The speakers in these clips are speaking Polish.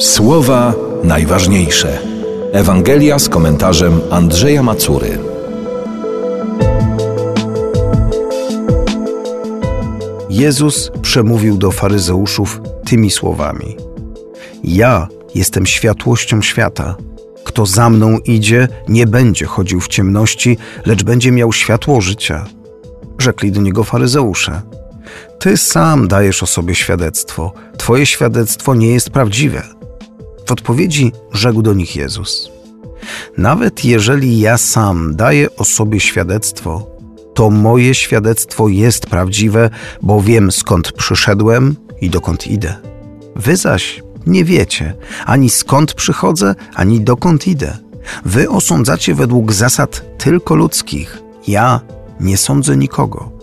Słowa najważniejsze. Ewangelia z komentarzem Andrzeja Macury. Jezus przemówił do faryzeuszów tymi słowami: Ja jestem światłością świata. Kto za mną idzie, nie będzie chodził w ciemności, lecz będzie miał światło życia. Rzekli do niego faryzeusze. Ty sam dajesz o sobie świadectwo, Twoje świadectwo nie jest prawdziwe. W odpowiedzi rzekł do nich Jezus: Nawet jeżeli ja sam daję o sobie świadectwo, to moje świadectwo jest prawdziwe, bo wiem skąd przyszedłem i dokąd idę. Wy zaś nie wiecie ani skąd przychodzę, ani dokąd idę. Wy osądzacie według zasad tylko ludzkich. Ja nie sądzę nikogo.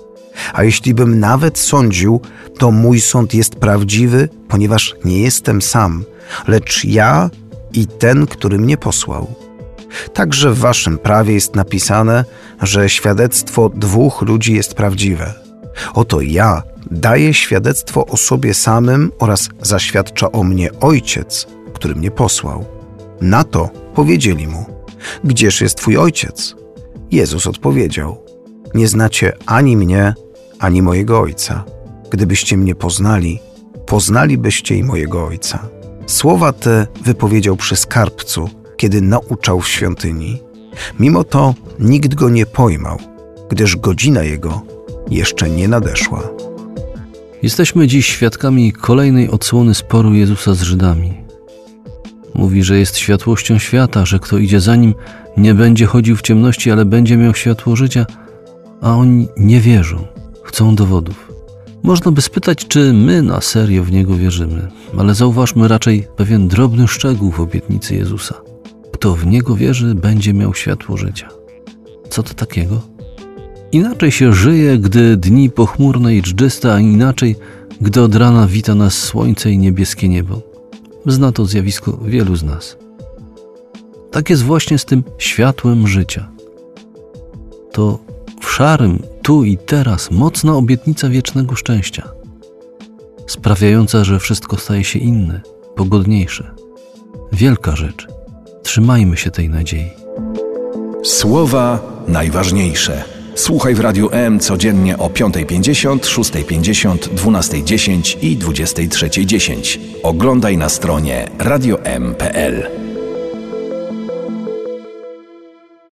A jeśli bym nawet sądził, to mój sąd jest prawdziwy, ponieważ nie jestem sam, lecz ja i ten, który mnie posłał. Także w waszym prawie jest napisane, że świadectwo dwóch ludzi jest prawdziwe. Oto ja daję świadectwo o sobie samym oraz zaświadcza o mnie Ojciec, który mnie posłał. Na to powiedzieli mu: Gdzież jest twój ojciec? Jezus odpowiedział: Nie znacie ani mnie, ani mojego ojca. Gdybyście mnie poznali, poznalibyście i mojego ojca. Słowa te wypowiedział przy skarbcu, kiedy nauczał w świątyni. Mimo to nikt go nie pojmał, gdyż godzina jego jeszcze nie nadeszła. Jesteśmy dziś świadkami kolejnej odsłony sporu Jezusa z Żydami. Mówi, że jest światłością świata, że kto idzie za nim, nie będzie chodził w ciemności, ale będzie miał światło życia, a oni nie wierzą, chcą dowodów. Można by spytać, czy my na serio w niego wierzymy, ale zauważmy raczej pewien drobny szczegół w obietnicy Jezusa. Kto w niego wierzy, będzie miał światło życia. Co to takiego? Inaczej się żyje, gdy dni pochmurne i dżdżyste, a inaczej, gdy od rana wita nas słońce i niebieskie niebo. Zna to zjawisko wielu z nas. Tak jest właśnie z tym światłem życia. To w szarym, tu i teraz mocna obietnica wiecznego szczęścia, sprawiająca, że wszystko staje się inne, pogodniejsze. Wielka rzecz. Trzymajmy się tej nadziei. Słowa najważniejsze. Słuchaj w Radiu M codziennie o 5.50, 6.50, 12.10 i 23.10. Oglądaj na stronie radiom.pl.